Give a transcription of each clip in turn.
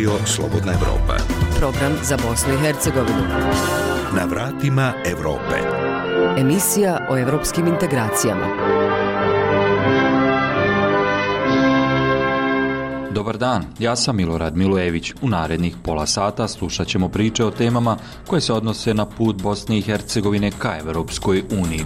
Radio Slobodna Evropa. Program za Bosnu i Hercegovinu. Na vratima Evrope. Emisija o evropskim integracijama. Dobar dan, ja sam Milorad Milojević. U narednih pola sata slušat ćemo priče o temama koje se odnose na put Bosne i Hercegovine ka Evropskoj uniji.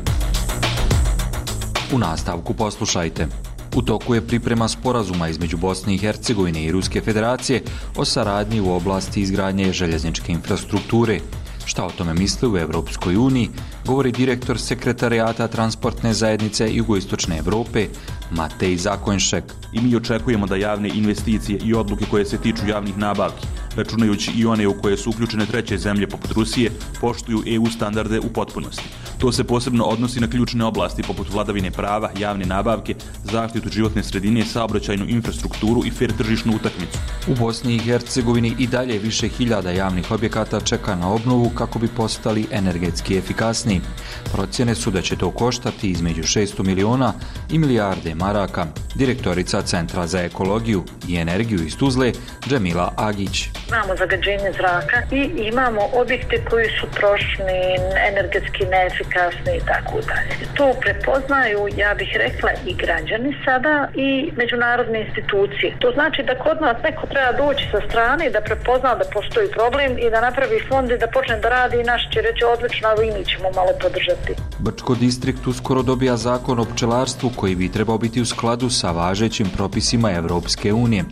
U nastavku poslušajte. U toku je priprema sporazuma između Bosne i Hercegovine i Ruske federacije o saradnji u oblasti izgradnje željezničke infrastrukture. Šta o tome misli u Evropskoj uniji, govori direktor sekretarijata transportne zajednice Jugoistočne Evrope, Matej Zakonšek. I mi očekujemo da javne investicije i odluke koje se tiču javnih nabavki, računajući i one u koje su uključene treće zemlje poput Rusije, poštuju EU standarde u potpunosti. To se posebno odnosi na ključne oblasti poput vladavine prava, javne nabavke, zaštitu životne sredine, saobraćajnu infrastrukturu i fair tržišnu utakmicu. U Bosni i Hercegovini i dalje više hiljada javnih objekata čeka na obnovu kako bi postali energetski efikasni. Procjene su da će to koštati između 600 miliona i milijarde maraka. Direktorica Centra za ekologiju i energiju iz Tuzle, Džemila Agić. Imamo zagađenje zraka i imamo objekte koji su trošni, energetski neefikasni efikasne i tako dalje. To prepoznaju, ja bih rekla, i građani sada i međunarodne institucije. To znači da kod nas neko treba doći sa strane da prepozna da postoji problem i da napravi fond i da počne da radi i naš će reći odlično, ali i mi ćemo malo podržati. Brčko distrikt uskoro dobija zakon o pčelarstvu koji bi trebao biti u skladu sa važećim propisima Evropske unije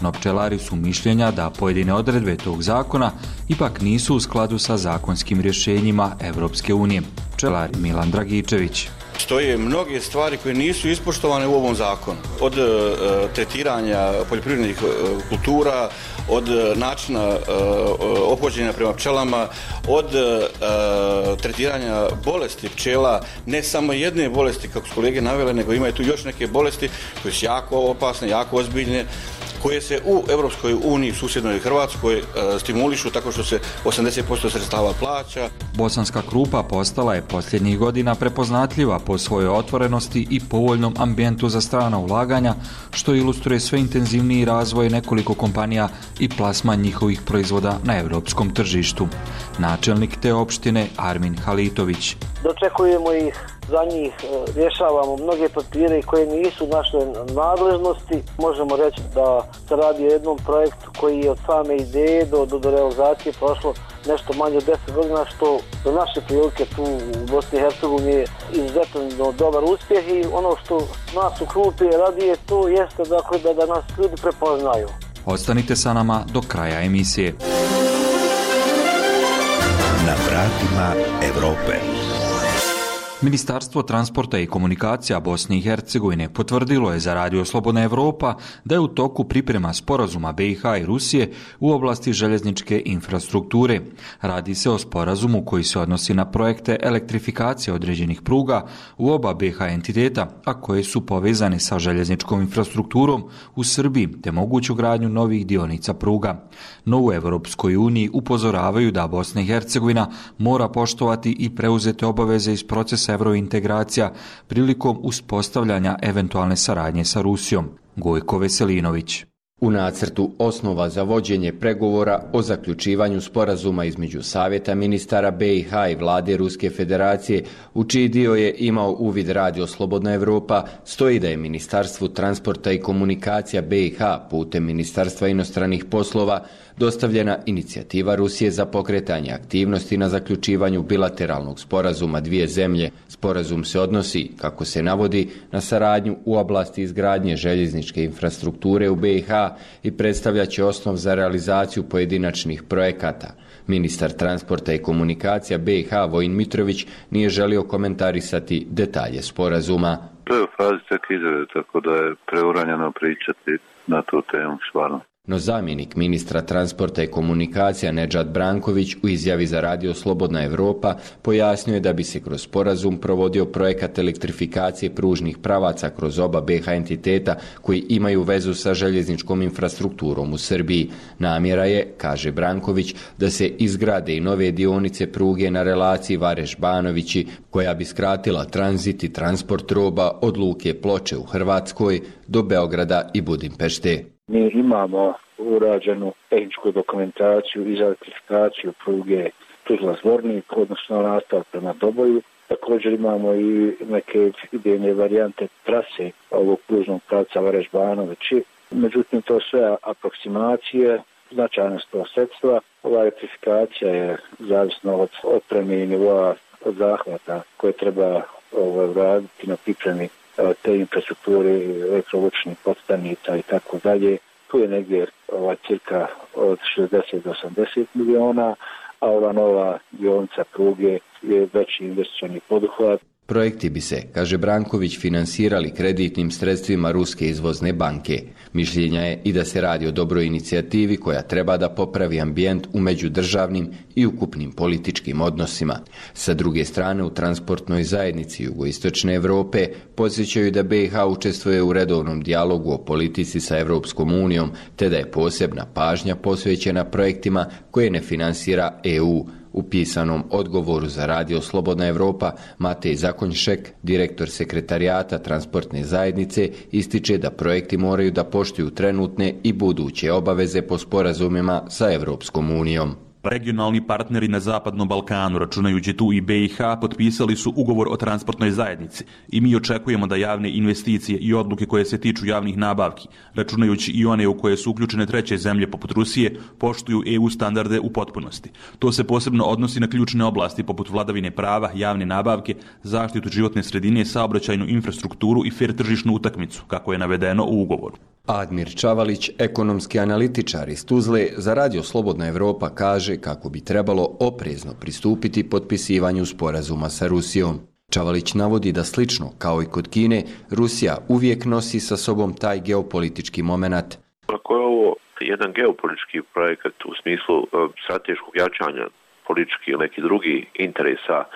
no pčelari su mišljenja da pojedine odredbe tog zakona ipak nisu u skladu sa zakonskim rješenjima Evropske unije. Pčelar Milan Dragičević. Stoje mnoge stvari koje nisu ispoštovane u ovom zakonu. Od e, tretiranja poljoprivrednih e, kultura, od e, načina e, opođenja prema pčelama, od e, tretiranja bolesti pčela, ne samo jedne bolesti, kako su kolege navele, nego imaju tu još neke bolesti koje su jako opasne, jako ozbiljne koje se u Evropskoj uniji, susjednoj Hrvatskoj, e, stimulišu tako što se 80% sredstava plaća. Bosanska krupa postala je posljednjih godina prepoznatljiva po svojoj otvorenosti i povoljnom ambijentu za strana ulaganja, što ilustruje sve intenzivniji razvoj nekoliko kompanija i plasma njihovih proizvoda na evropskom tržištu. Načelnik te opštine Armin Halitović. Dočekujemo ih za njih e, rješavamo mnoge papire koje nisu naše nadležnosti. Možemo reći da se radi o jednom projektu koji je od same ideje do, do, do realizacije prošlo nešto manje od 10 godina, što do naše prilike tu u Bosni i Hercegovini je izuzetno dobar uspjeh i ono što nas u klupi radi je to jeste dakle, da, da nas ljudi prepoznaju. Ostanite sa nama do kraja emisije. Na vratima Evrope. Ministarstvo transporta i komunikacija Bosne i Hercegovine potvrdilo je za Radio Slobodna Evropa da je u toku priprema sporazuma BiH i Rusije u oblasti željezničke infrastrukture. Radi se o sporazumu koji se odnosi na projekte elektrifikacije određenih pruga u oba BiH entiteta, a koje su povezane sa željezničkom infrastrukturom u Srbiji te moguću gradnju novih dionica pruga. No u Evropskoj uniji upozoravaju da Bosna i Hercegovina mora poštovati i preuzete obaveze iz procesa evrointegracija prilikom uspostavljanja eventualne saradnje sa Rusijom. Gojko Veselinović. U nacrtu osnova za vođenje pregovora o zaključivanju sporazuma između Savjeta ministara BiH i vlade Ruske federacije, u čiji dio je imao uvid radio Slobodna Evropa, stoji da je Ministarstvu transporta i komunikacija BiH putem Ministarstva inostranih poslova dostavljena inicijativa Rusije za pokretanje aktivnosti na zaključivanju bilateralnog sporazuma dvije zemlje. Sporazum se odnosi, kako se navodi, na saradnju u oblasti izgradnje željezničke infrastrukture u BiH i predstavljaće osnov za realizaciju pojedinačnih projekata. Ministar transporta i komunikacija BiH Vojin Mitrović nije želio komentarisati detalje sporazuma. To je u fazi tek izrede, tako da je preuranjeno pričati na tu temu stvarno. No zamjenik ministra transporta i komunikacija Nedžad Branković u izjavi za radio Slobodna Evropa pojasnio je da bi se kroz sporazum provodio projekat elektrifikacije pružnih pravaca kroz oba BH entiteta koji imaju vezu sa željezničkom infrastrukturom u Srbiji. Namjera je, kaže Branković, da se izgrade i nove dionice pruge na relaciji Vareš-Banovići koja bi skratila tranzit i transport roba od Luke Ploče u Hrvatskoj do Beograda i Budimpešte. Mi imamo urađenu tehničku dokumentaciju i za elektrifikaciju pruge Tuzla Zvornik, odnosno nastav prema Doboju. Također imamo i neke idejne varijante trase ovog pružnog pravca Varež-Banovići. Međutim, to sve aproksimacije, značajne sto sredstva. Ova elektrifikacija je zavisno od opreme i nivoa od zahvata koje treba ovaj, raditi na pripremi E, te infrastrukture, elektrovučnih podstanica i tako dalje. Tu je negdje ova cirka od 60 do 80 miliona, a ova nova dionica pruge je veći investicioni poduhvat. Projekti bi se, kaže Branković, finansirali kreditnim sredstvima Ruske izvozne banke. Mišljenja je i da se radi o dobroj inicijativi koja treba da popravi ambijent u međudržavnim i ukupnim političkim odnosima. Sa druge strane, u transportnoj zajednici jugoistočne Evrope posjećaju da BiH učestvuje u redovnom dijalogu o politici sa Evropskom unijom, te da je posebna pažnja posvećena projektima koje ne finansira EU, U pisanom odgovoru za radio Slobodna Evropa, Matej Zakonjšek, direktor sekretarijata transportne zajednice, ističe da projekti moraju da poštuju trenutne i buduće obaveze po sporazumima sa Evropskom unijom. Regionalni partneri na Zapadnom Balkanu, računajući tu i BiH, potpisali su ugovor o transportnoj zajednici i mi očekujemo da javne investicije i odluke koje se tiču javnih nabavki, računajući i one u koje su uključene treće zemlje poput Rusije, poštuju EU standarde u potpunosti. To se posebno odnosi na ključne oblasti poput vladavine prava, javne nabavke, zaštitu životne sredine, saobraćajnu infrastrukturu i fair tržišnu utakmicu, kako je navedeno u ugovoru. Admir Čavalić, ekonomski analitičar iz Tuzle, za radio Slobodna Evropa kaže kako bi trebalo oprezno pristupiti potpisivanju sporazuma sa Rusijom. Čavalić navodi da slično, kao i kod Kine, Rusija uvijek nosi sa sobom taj geopolitički moment. Ako je ovo jedan geopolitički projekat u smislu e, strateškog jačanja politički ili neki drugi interesa e,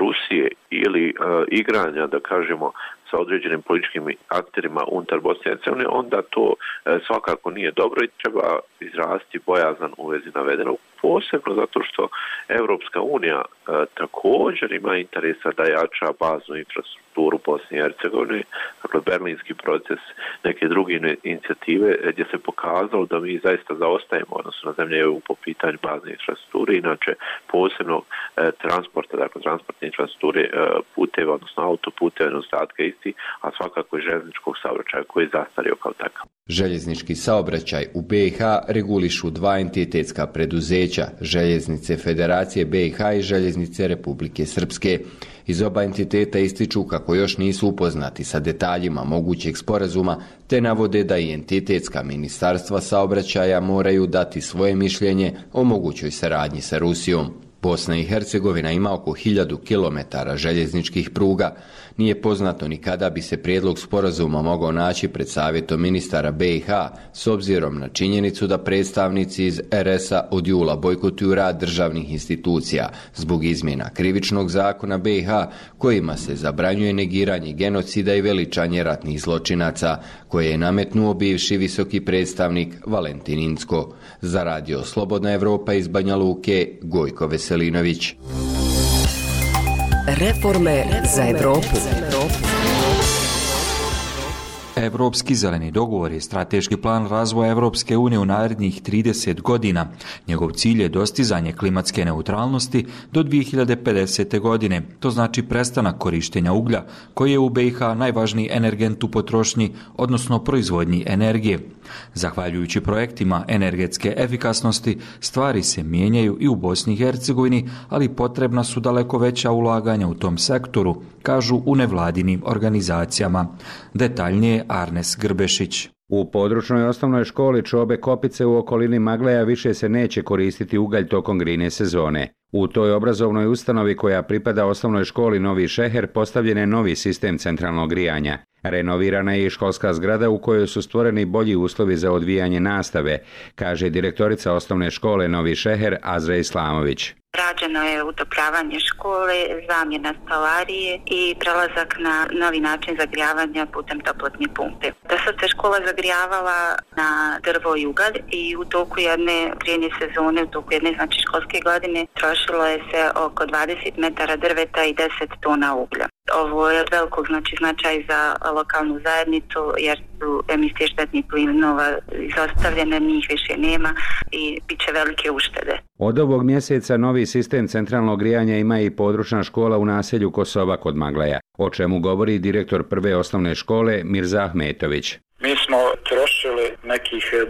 Rusije ili e, igranja, da kažemo, sa određenim političkim akterima unutar Bosne i Hercegovine, onda to e, svakako nije dobro i treba izrasti bojazan u vezi navedenog. Posebno zato što Evropska unija e, također ima interesa da jača baznu infrastrukturu. Bosne i Hercegovine, dakle berlinski proces, neke druge inicijative e, gdje se pokazalo da mi zaista zaostajemo odnosno na zemlje EU po pitanju bazne infrastrukture, inače posebno e, transporta, dakle transportne infrastrukture e, puteva, odnosno autoputeva, nedostatka isti, a svakako i željezničkog saobraćaja koji je zastario kao takav. Željeznički saobraćaj u BiH regulišu dva entitetska preduzeća, Željeznice Federacije BiH i Željeznice Republike Srpske. Iz oba entiteta ističu kako još nisu upoznati sa detaljima mogućeg sporazuma, te navode da i entitetska ministarstva saobraćaja moraju dati svoje mišljenje o mogućoj saradnji sa Rusijom. Bosna i Hercegovina ima oko 1000 kilometara željezničkih pruga, nije poznato ni kada bi se prijedlog sporazuma mogao naći pred savjetom ministara BiH s obzirom na činjenicu da predstavnici iz RS-a od jula bojkotuju rad državnih institucija zbog izmjena krivičnog zakona BiH kojima se zabranjuje negiranje genocida i veličanje ratnih zločinaca koje je nametnuo bivši visoki predstavnik Valentin Insko. Za radio Slobodna Evropa iz Banja Luke, Gojko Veselinović. Reforme za Evropu. Evropski zeleni dogovor je strateški plan razvoja Evropske unije u narednih 30 godina. Njegov cilj je dostizanje klimatske neutralnosti do 2050. godine. To znači prestanak korištenja uglja, koji je u BiH najvažniji energent u potrošnji, odnosno proizvodnji energije. Zahvaljujući projektima energetske efikasnosti, stvari se mijenjaju i u Bosni i Hercegovini, ali potrebna su daleko veća ulaganja u tom sektoru, kažu u nevladinim organizacijama. Detaljnije Arnes Grbešić. U područnoj osnovnoj školi Čobe Kopice u okolini Magleja više se neće koristiti ugalj tokom grine sezone. U toj obrazovnoj ustanovi koja pripada osnovnoj školi Novi Šeher postavljen je novi sistem centralnog grijanja. Renovirana je i školska zgrada u kojoj su stvoreni bolji uslovi za odvijanje nastave, kaže direktorica osnovne škole Novi Šeher Azra Islamović. Rađeno je utopljavanje škole, zamjena stalarije i prelazak na novi način zagrijavanja putem toplotne pumpe. Da sad se škola zagrijavala na drvo i ugalj i u toku jedne grijenje sezone, u toku jedne znači školske godine, trošilo je se oko 20 metara drveta i 10 tona uglja. Ovo je od velikog znači, značaj za lokalnu zajednicu jer su emisije štetnih plinova izostavljene, njih više nema i bit će velike uštede. Od ovog mjeseca novi sistem centralnog grijanja ima i područna škola u naselju Kosova kod Maglaja, o čemu govori direktor prve osnovne škole Mirza Ahmetović. Mi smo trošili nekih 10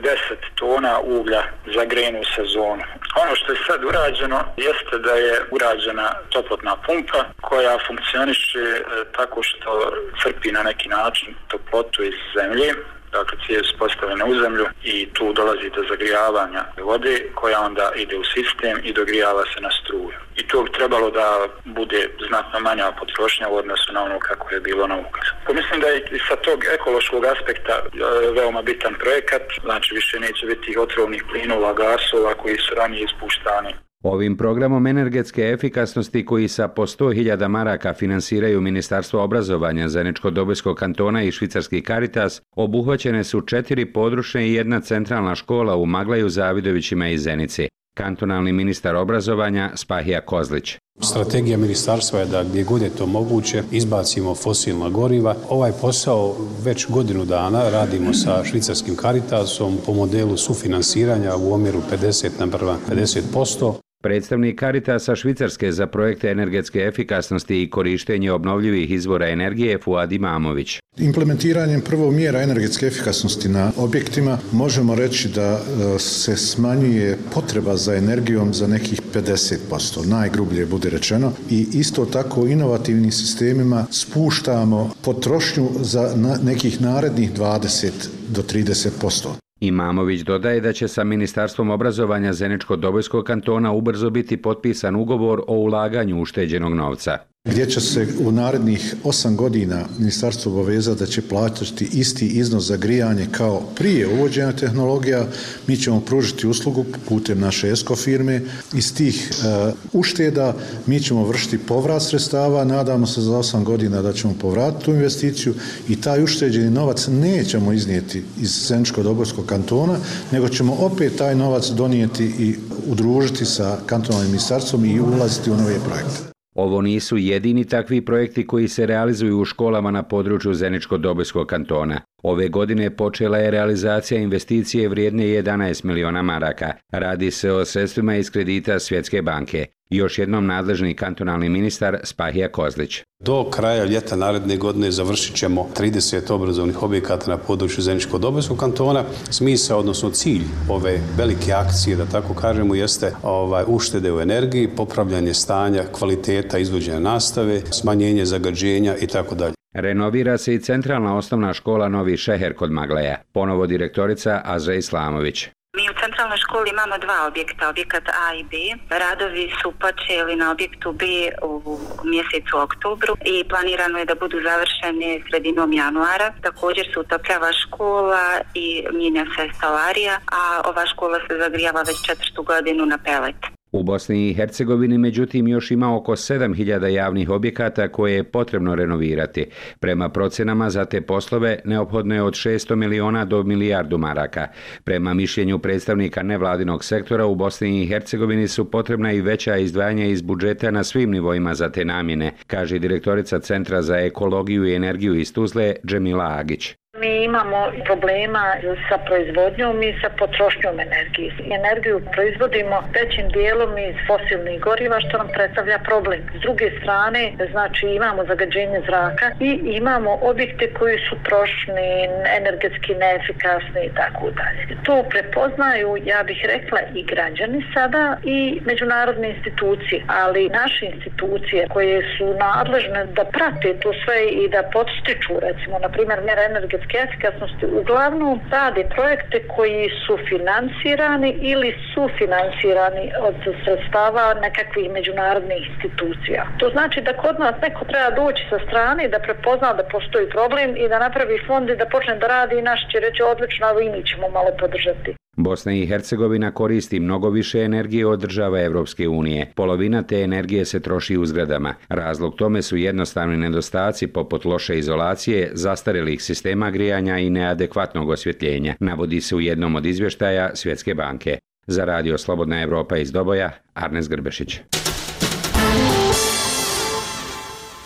tona uglja za grejnu sezonu. Ono što je sad urađeno jeste da je urađena toplotna pumpa koja funkcioniše e, tako što crpi na neki način toplotu iz zemlje dakle cijev su postavljene u zemlju i tu dolazi do zagrijavanja vode koja onda ide u sistem i dogrijava se na struju. I to bi trebalo da bude znatno manja potrošnja u odnosu na ono kako je bilo na ukazu. Pa mislim da je sa tog ekološkog aspekta e, veoma bitan projekat, znači više neće biti otrovnih plinova, gasova koji su ranije ispuštani Ovim programom energetske efikasnosti koji sa po 100.000 maraka finansiraju Ministarstvo obrazovanja Zeničko-Dobojskog kantona i Švicarski Caritas, obuhvaćene su četiri područne i jedna centralna škola u Maglaju, Zavidovićima i Zenici. Kantonalni ministar obrazovanja Spahija Kozlić. Strategija ministarstva je da gdje god je to moguće izbacimo fosilna goriva. Ovaj posao već godinu dana radimo sa švicarskim karitasom po modelu sufinansiranja u omjeru 50 na 50%. Predstavnik Caritasa Švicarske za projekte energetske efikasnosti i korištenje obnovljivih izvora energije Fuad Imamović. Implementiranjem prvo mjera energetske efikasnosti na objektima možemo reći da e, se smanjuje potreba za energijom za nekih 50%, najgrublje bude rečeno, i isto tako inovativnim sistemima spuštamo potrošnju za nekih narednih 20 do 30%. Imamović dodaje da će sa Ministarstvom obrazovanja Zeničko-Dobojskog kantona ubrzo biti potpisan ugovor o ulaganju ušteđenog novca gdje će se u narednih 8 godina ministarstvo obaveza da će plaćati isti iznos za grijanje kao prije uvođenja tehnologija, mi ćemo pružiti uslugu putem naše ESCO firme. Iz tih e, ušteda mi ćemo vršiti povrat sredstava, nadamo se za 8 godina da ćemo povratiti tu investiciju i taj ušteđeni novac nećemo iznijeti iz Senčko-Dobojskog kantona, nego ćemo opet taj novac donijeti i udružiti sa kantonalnim ministarstvom i ulaziti u nove projekte. Ovo nisu jedini takvi projekti koji se realizuju u školama na području Zeničko-Dobojskog kantona. Ove godine počela je realizacija investicije vrijedne 11 miliona maraka. Radi se o sredstvima iz kredita Svjetske banke. Još jednom nadležni kantonalni ministar Spahija Kozlić. Do kraja ljeta naredne godine završit ćemo 30 obrazovnih objekata na području Zeničko-Dobojskog kantona. Smisa, odnosno cilj ove velike akcije, da tako kažemo, jeste ovaj, uštede u energiji, popravljanje stanja, kvaliteta izvođenja nastave, smanjenje zagađenja i tako dalje. Renovira se i centralna osnovna škola Novi Šeher kod Magleja, ponovo direktorica Azra Islamović. Mi u centralnoj školi imamo dva objekta, objekat A i B. Radovi su počeli na objektu B u mjesecu oktobru i planirano je da budu završeni sredinom januara. Također se utopljava škola i mijenja se stalarija, a ova škola se zagrijava već četvrtu godinu na pelet. U Bosni i Hercegovini međutim još ima oko 7000 javnih objekata koje je potrebno renovirati. Prema procenama za te poslove neophodno je od 600 miliona do milijardu maraka. Prema mišljenju predstavnika nevladinog sektora u Bosni i Hercegovini su potrebna i veća izdvajanja iz budžeta na svim nivoima za te namjene, kaže direktorica Centra za ekologiju i energiju iz Tuzle Džemila Agić. Mi imamo problema sa proizvodnjom i sa potrošnjom energije. Energiju proizvodimo većim dijelom iz fosilnih goriva što nam predstavlja problem. S druge strane, znači imamo zagađenje zraka i imamo objekte koji su trošni, energetski neefikasni i tako dalje. To prepoznaju, ja bih rekla, i građani sada i međunarodne institucije, ali naše institucije koje su nadležne da prate to sve i da podstiču, recimo, na primjer, mjera energetske energetske efikasnosti uglavnom rade projekte koji su finansirani ili su finansirani od sredstava nekakvih međunarodnih institucija. To znači da kod nas neko treba doći sa strane da prepozna da postoji problem i da napravi fond i da počne da radi i naš će reći odlično, ali i mi ćemo malo podržati. Bosna i Hercegovina koristi mnogo više energije od država Evropske unije. Polovina te energije se troši u zgradama. Razlog tome su jednostavni nedostaci poput loše izolacije, zastarelih sistema grijanja i neadekvatnog osvjetljenja, navodi se u jednom od izvještaja Svjetske banke. Za radio Slobodna Evropa iz Doboja, Arnes Grbešić.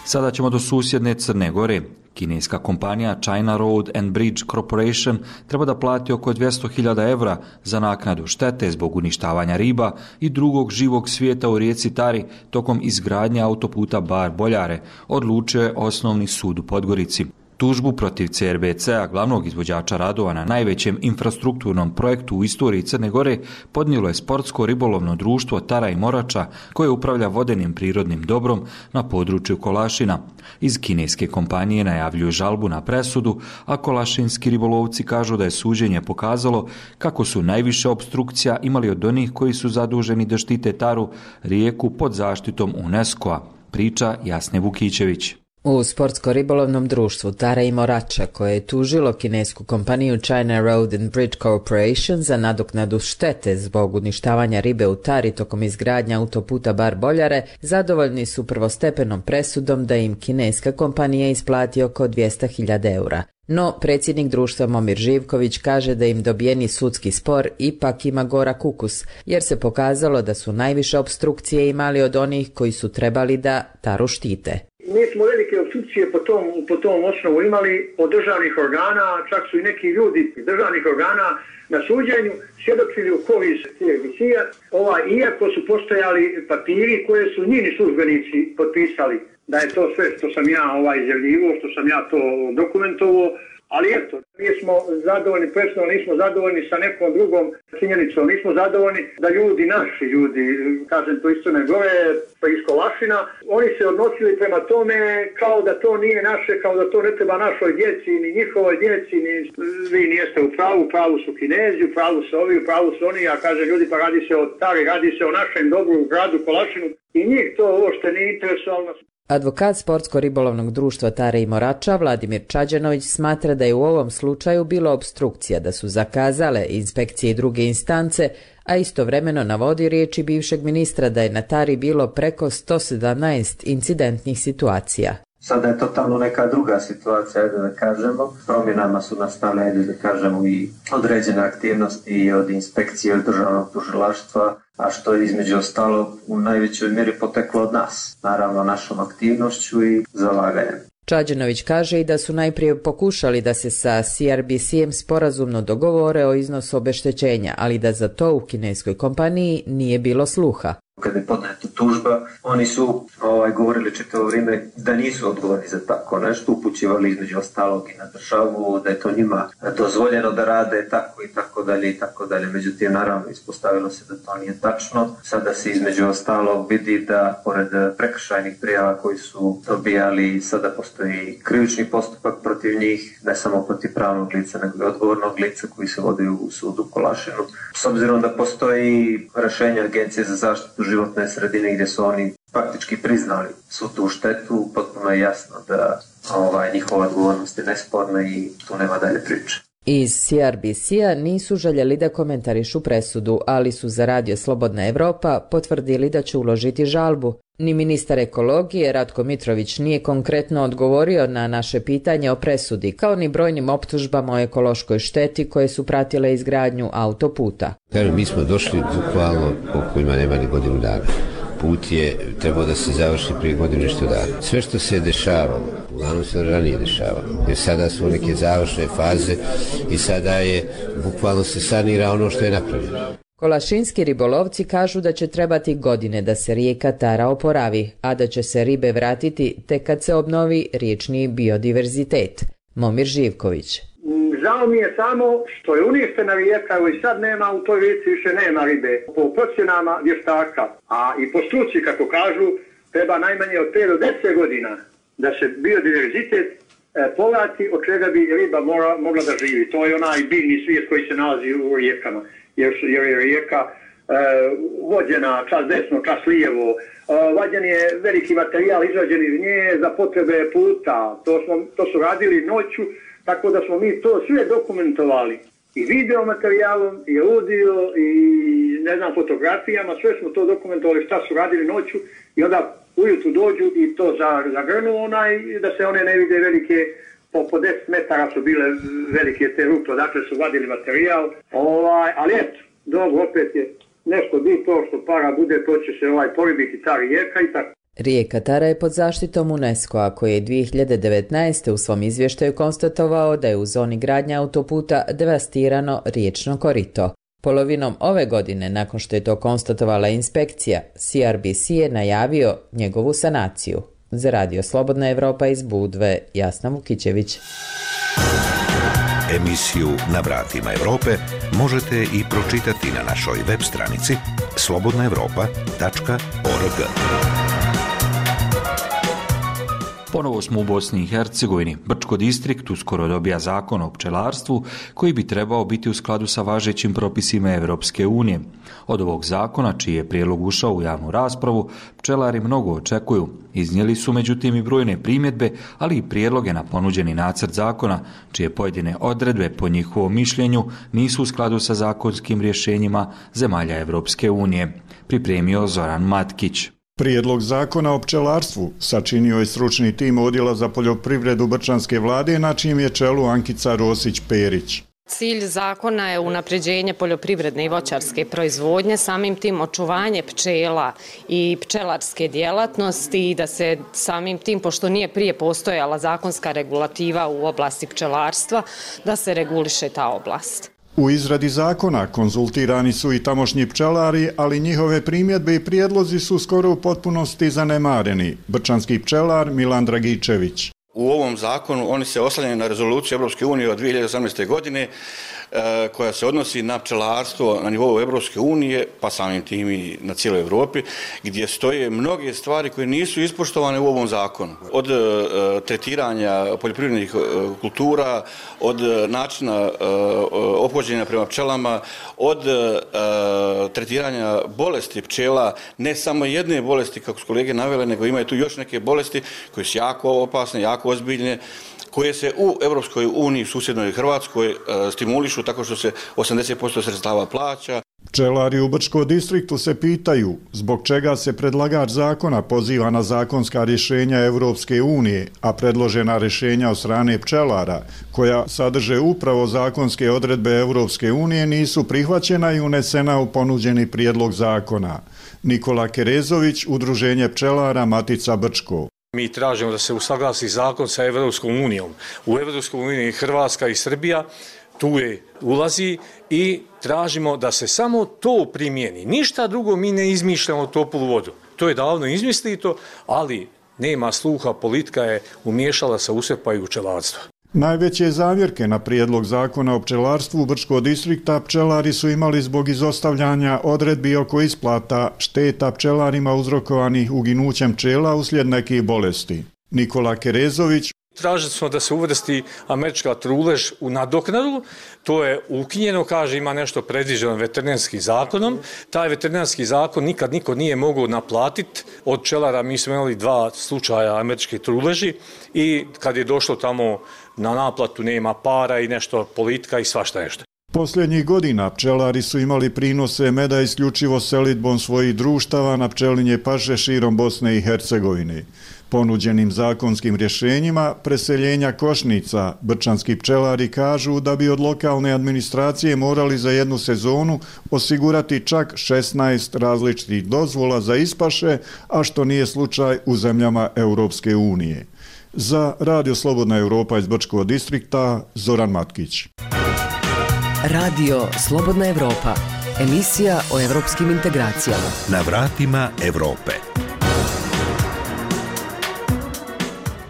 Sada ćemo do susjedne Crne Gore. Kineska kompanija China Road and Bridge Corporation treba da plati oko 200.000 evra za naknadu štete zbog uništavanja riba i drugog živog svijeta u rijeci Tari tokom izgradnje autoputa Bar Boljare, odlučio je osnovni sud u Podgorici. Tužbu protiv CRBC-a, glavnog izvođača radova na najvećem infrastrukturnom projektu u istoriji Crne Gore, podnijelo je sportsko ribolovno društvo Tara i Morača, koje upravlja vodenim prirodnim dobrom na području Kolašina. Iz kineske kompanije najavljuju žalbu na presudu, a kolašinski ribolovci kažu da je suđenje pokazalo kako su najviše obstrukcija imali od onih koji su zaduženi da štite Taru, rijeku pod zaštitom UNESCO-a, priča Jasne Vukićević. U sportsko-ribolovnom društvu Tara i Morača, koje je tužilo kinesku kompaniju China Road and Bridge Corporation za nadoknadu štete zbog uništavanja ribe u Tari tokom izgradnja autoputa Bar Boljare, zadovoljni su prvostepenom presudom da im kineska kompanija isplati oko 200.000 eura. No, predsjednik društva Momir Živković kaže da im dobijeni sudski spor ipak ima gora kukus, jer se pokazalo da su najviše obstrukcije imali od onih koji su trebali da Taru štite mi smo velike obstrukcije po tom, po tom osnovu imali od državnih organa, čak su i neki ljudi državnih organa na suđenju svjedočili u kovis CRBC-a, iako su postojali papiri koje su njini službenici potpisali da je to sve što sam ja ovaj izjavljivo, što sam ja to dokumentovao, Ali eto, nismo zadovoljni, presno nismo zadovoljni sa nekom drugom činjenicom, nismo zadovoljni da ljudi, naši ljudi, kažem to isto ne gore, pa iz Kolašina, oni se odnosili prema tome kao da to nije naše, kao da to ne treba našoj djeci, ni njihovoj djeci, ni vi nijeste u pravu, u pravu su kinezi, u pravu su ovi, u pravu su oni, a kaže ljudi pa radi se o Tari, radi se o našem dobru gradu Kolašinu i njih to ovo što nije interesualno. Advokat Sportsko-ribolovnog društva Tare i Morača, Vladimir Čađanović, smatra da je u ovom slučaju bilo obstrukcija, da su zakazale inspekcije i druge instance, a istovremeno navodi riječi bivšeg ministra da je na Tari bilo preko 117 incidentnih situacija. Sada je totalno neka druga situacija, ajde da kažemo. Promjenama su nastale, ajde da kažemo, i određene aktivnosti od inspekcije od državnog tužilaštva, a što je između ostalo u najvećoj mjeri poteklo od nas, naravno našom aktivnošću i zalaganjem. Čađenović kaže i da su najprije pokušali da se sa CRBC-em sporazumno dogovore o iznosu obeštećenja, ali da za to u kineskoj kompaniji nije bilo sluha kada je podneta tužba, oni su ovaj, govorili čitavo vrijeme da nisu odgovorni za tako nešto, upućivali između ostalog i na državu, da je to njima dozvoljeno da rade tako i tako dalje i tako dalje. Međutim, naravno, ispostavilo se da to nije tačno. Sada se između ostalog vidi da, pored prekršajnih prijava koji su dobijali, sada postoji krivični postupak protiv njih, ne samo protiv pravnog lica, nego i odgovornog lica koji se vodi u sudu Kolašinu. S obzirom da postoji rešenje Agencije za zaštitu životne sredine gdje su oni faktički priznali su tu štetu, potpuno je jasno da ovaj, njihova odgovornost je nesporna i tu nema dalje priče. Iz CRBC-a nisu željeli da komentarišu presudu, ali su za Radio Slobodna Evropa potvrdili da će uložiti žalbu. Ni ministar ekologije Ratko Mitrović nije konkretno odgovorio na naše pitanje o presudi, kao ni brojnim optužbama o ekološkoj šteti koje su pratile izgradnju autoputa. Kažem, mi smo došli bukvalno po ima nema ni godinu dana. Put je trebao da se završi prije godinu što dana. Sve što se dešavalo uglavnom se ranije dešava. Jer sada su neke završne faze i sada je bukvalno se sanira ono što je napravljeno. Kolašinski ribolovci kažu da će trebati godine da se rijeka Tara oporavi, a da će se ribe vratiti tek kad se obnovi riječni biodiverzitet. Momir Živković. Žao mi je samo što je uništena rijeka i sad nema u toj rijeci više nema ribe. Po procjenama vještaka, a i po struci kako kažu, treba najmanje od 5 do 10 godina da se biodiverzitet e, povrati od čega bi riba mora, mogla da živi. To je onaj biljni svijet koji se nalazi u rijekama jer, jer je rijeka e, vođena čas desno, čas lijevo. E, vađen je veliki materijal izrađen iz nje za potrebe puta. To, smo, to su radili noću, tako da smo mi to sve dokumentovali. I video materijalom, i audio, i ne znam, fotografijama, sve smo to dokumentovali šta su radili noću i onda ujutru dođu i to zagrnu onaj, da se one ne vide velike po, po 10 metara su bile velike te rupe, dakle su vadili materijal, ovaj, ali eto, dobro, opet je nešto bi to što para bude, to će se ovaj poribiti ta rijeka i tako. Rijeka Tara je pod zaštitom UNESCO-a koji je 2019. u svom izvještaju konstatovao da je u zoni gradnja autoputa devastirano riječno korito. Polovinom ove godine, nakon što je to konstatovala inspekcija, CRBC je najavio njegovu sanaciju. Za radio Slobodna Evropa iz Budve, Jasna Vukićević. Emisiju Na vratima Evrope možete i pročitati na našoj web stranici slobodnaevropa.org. Ponovo smo u Bosni i Hercegovini. Brčko distrikt uskoro dobija zakon o pčelarstvu koji bi trebao biti u skladu sa važećim propisima Evropske unije. Od ovog zakona, čiji je prijelog ušao u javnu raspravu, pčelari mnogo očekuju. Iznijeli su međutim i brojne primjedbe, ali i prijedloge na ponuđeni nacrt zakona, čije pojedine odredbe po njihovom mišljenju nisu u skladu sa zakonskim rješenjima zemalja Evropske unije. Pripremio Zoran Matkić. Prijedlog zakona o pčelarstvu sačinio je stručni tim odjela za poljoprivredu Brčanske vlade na čijem je čelu Ankica Rosić-Perić. Cilj zakona je unapređenje poljoprivredne i voćarske proizvodnje, samim tim očuvanje pčela i pčelarske djelatnosti i da se samim tim, pošto nije prije postojala zakonska regulativa u oblasti pčelarstva, da se reguliše ta oblast. U izradi zakona konzultirani su i tamošnji pčelari, ali njihove primjedbe i prijedlozi su skoro u potpunosti zanemareni. Brčanski pčelar Milan Dragičević. U ovom zakonu oni se oslanjaju na rezoluciju Evropske unije od 2018. godine E, koja se odnosi na pčelarstvo na nivou Evropske unije, pa samim tim i na cijeloj Evropi, gdje stoje mnoge stvari koje nisu ispoštovane u ovom zakonu. Od e, tretiranja poljoprivrednih e, kultura, od načina opođenja prema pčelama, od tretiranja bolesti pčela, ne samo jedne bolesti, kako su kolege navele, nego imaju tu još neke bolesti koje su jako opasne, jako ozbiljne, koje se u Evropskoj uniji, susjednoj Hrvatskoj, e, stimulišu tako što se 80% sredstava plaća. Pčelari u Brčko distriktu se pitaju zbog čega se predlagač zakona poziva na zakonska rješenja Evropske unije, a predložena rješenja od strane pčelara, koja sadrže upravo zakonske odredbe Evropske unije, nisu prihvaćena i unesena u ponuđeni prijedlog zakona. Nikola Kerezović, Udruženje pčelara Matica Brčko. Mi tražimo da se usaglasi zakon sa Evropskom unijom. U Evropskom uniji Hrvatska i Srbija tu je ulazi i tražimo da se samo to primijeni. Ništa drugo mi ne izmišljamo toplu vodu. To je davno izmislito, ali nema sluha, politika je umiješala sa usrpaju čelarstva. Najveće zamjerke na prijedlog zakona o pčelarstvu u Brčko distrikta pčelari su imali zbog izostavljanja odredbi oko isplata šteta pčelarima uzrokovanih uginućem pčela uslijed nekih bolesti. Nikola Kerezović Tražili smo da se uvrsti američka trulež u nadoknadu, to je ukinjeno, kaže ima nešto predviđeno veterinarskim zakonom. Taj veterinarski zakon nikad niko nije mogao naplatiti. Od čelara mi smo imali dva slučaja američke truleži i kad je došlo tamo na naplatu nema para i nešto politika i svašta nešto. Posljednjih godina pčelari su imali prinose meda isključivo selitbom svojih društava na pčelinje paše širom Bosne i Hercegovine. Ponuđenim zakonskim rješenjima preseljenja košnica brčanski pčelari kažu da bi od lokalne administracije morali za jednu sezonu osigurati čak 16 različitih dozvola za ispaše, a što nije slučaj u zemljama Europske unije. Za Radio Slobodna Europa iz Brčkog distrikta, Zoran Matkić. Radio Slobodna Europa, emisija o evropskim integracijama. Na vratima Evrope.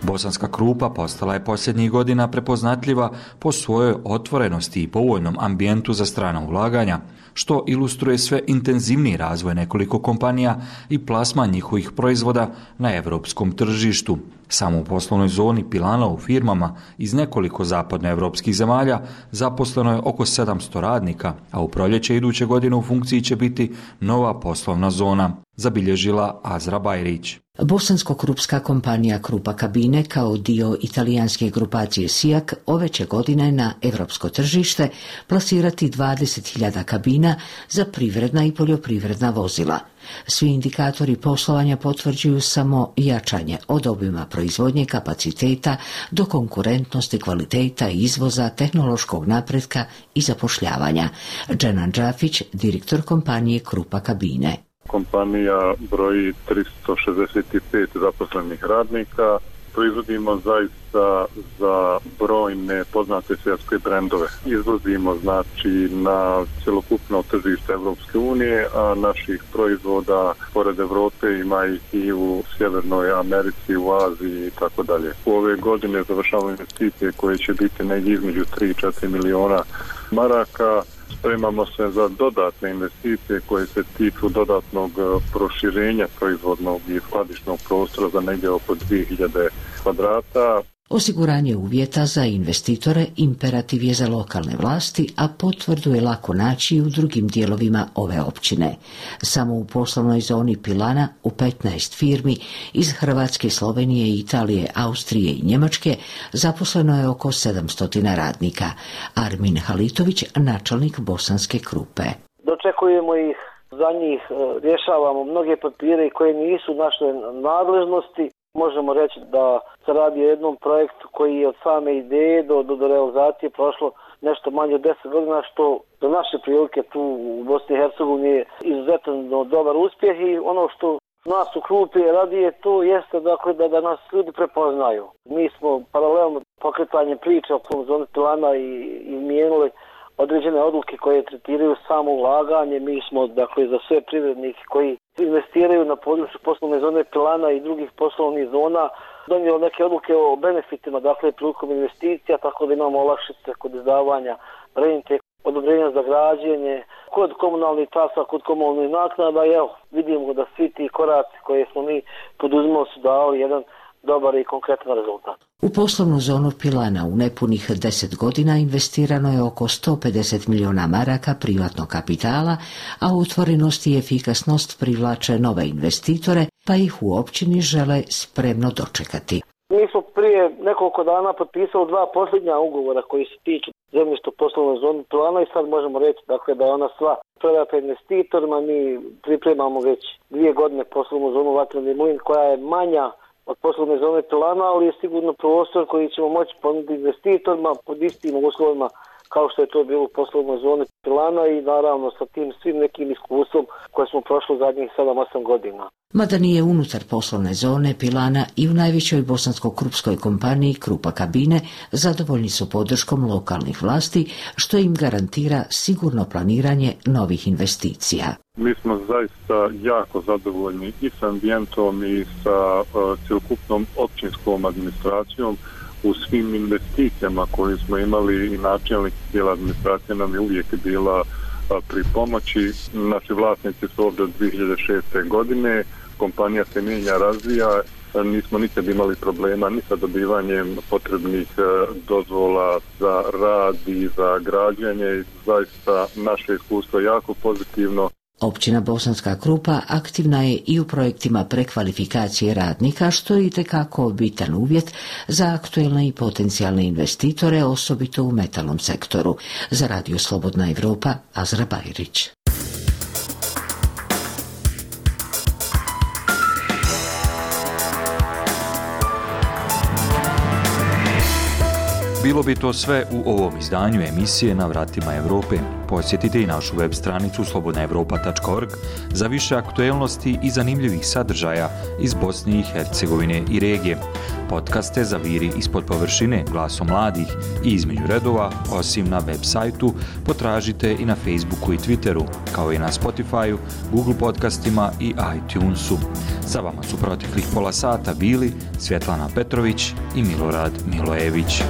Bosanska krupa postala je posljednjih godina prepoznatljiva po svojoj otvorenosti i povoljnom ambijentu za strana ulaganja, što ilustruje sve intenzivniji razvoj nekoliko kompanija i plasma njihovih proizvoda na evropskom tržištu. Samo u poslovnoj zoni Pilana u firmama iz nekoliko zapadnoevropskih zemalja zaposleno je oko 700 radnika, a u proljeće iduće godine u funkciji će biti nova poslovna zona, zabilježila Azra Bajrić. Bosansko-krupska kompanija Krupa Kabine kao dio italijanske grupacije Sijak ove će godine na evropsko tržište plasirati 20.000 kabina za privredna i poljoprivredna vozila. Svi indikatori poslovanja potvrđuju samo jačanje od obima proizvodnje kapaciteta do konkurentnosti kvaliteta izvoza, tehnološkog napretka i zapošljavanja. Dženan Džafić, direktor kompanije Krupa Kabine kompanija broji 365 zaposlenih radnika. Proizvodimo zaista za brojne poznate svjetske brendove. Izvozimo znači na celokupno tržište Evropske unije, a naših proizvoda pored Evrope ima ih i u Sjevernoj Americi, u Aziji i tako dalje. U ove godine završavamo investicije koje će biti negdje između 3-4 miliona maraka spremamo se za dodatne investicije koje se tiču dodatnog e, proširenja proizvodnog i skladišnog prostora za negdje oko 2000 kvadrata. Osiguranje uvjeta za investitore imperativ je za lokalne vlasti, a potvrdu je lako naći u drugim dijelovima ove općine. Samo u poslovnoj zoni Pilana u 15 firmi iz Hrvatske, Slovenije, Italije, Austrije i Njemačke zaposleno je oko 700 radnika. Armin Halitović, načelnik Bosanske krupe. Dočekujemo ih za njih e, rješavamo mnoge papire koje nisu naše nadležnosti Možemo reći da se radi o jednom projektu koji je od same ideje do, do, do realizacije prošlo nešto manje od 10 godina, što za naše prilike tu u Bosni i Hercegovini je izuzetno dobar uspjeh i ono što nas u klupi radi je to jeste dakle, da, da nas ljudi prepoznaju. Mi smo paralelno pokretanje priče o tom zoni plana i, i mijenuli određene odluke koje tretiraju samo ulaganje. Mi smo dakle, za sve privrednike koji investiraju na području poslovne zone Pilana i drugih poslovnih zona donijelo neke odluke o benefitima, dakle prilikom investicija, tako da imamo olakšice kod izdavanja rente, odobrenja za građenje, kod komunalnih tasa, kod komunalnih naknada. Evo, vidimo da svi ti koraci koje smo mi poduzimali su dali jedan dobar i konkretan rezultat. U poslovnu zonu Pilana u nepunih 10 godina investirano je oko 150 miliona maraka privatnog kapitala, a utvorenost i efikasnost privlače nove investitore, pa ih u općini žele spremno dočekati. Mi smo prije nekoliko dana potpisali dva posljednja ugovora koji se tiču zemljišta poslovne zone Pilana i sad možemo reći dakle, da je ona sva prodata investitorima. Mi pripremamo već dvije godine poslovnu zonu Vatrani Mlin koja je manja od poslovne zone plana, ali je sigurno prostor koji ćemo moći ponuditi investitorima pod istim uslovima kao što je to bilo u poslovnoj zoni plana i naravno sa tim svim nekim iskustvom koje smo prošli zadnjih 7-8 godina. Mada nije unutar poslovne zone Pilana i u najvećoj bosansko-krupskoj kompaniji Krupa Kabine zadovoljni su podrškom lokalnih vlasti što im garantira sigurno planiranje novih investicija. Mi smo zaista jako zadovoljni i sa ambijentom i sa uh, cjelokupnom općinskom administracijom u svim investicijama koje smo imali i načelnik cijela administracija nam je uvijek bila pri pomoći. Naši vlasnici su ovdje od 2006. godine, kompanija se mijenja, razvija, nismo nikad imali problema ni sa dobivanjem potrebnih dozvola za rad i za građanje. Zaista naše iskustvo je jako pozitivno. Općina Bosanska Krupa aktivna je i u projektima prekvalifikacije radnika, što je i tekako bitan uvjet za aktuelne i potencijalne investitore, osobito u metalnom sektoru. Za Radio Slobodna Evropa, Azra Bajrić. Bilo bi to sve u ovom izdanju emisije Na vratima Evrope. Posjetite i našu web stranicu slobodnaevropa.org za više aktuelnosti i zanimljivih sadržaja iz Bosne i Hercegovine i regije. Podcaste za viri ispod površine glasom mladih i između redova, osim na web sajtu, potražite i na Facebooku i Twitteru, kao i na Spotifyu, Google podcastima i iTunesu. Za vama su proteklih pola sata bili Svjetlana Petrović i Milorad Milojević.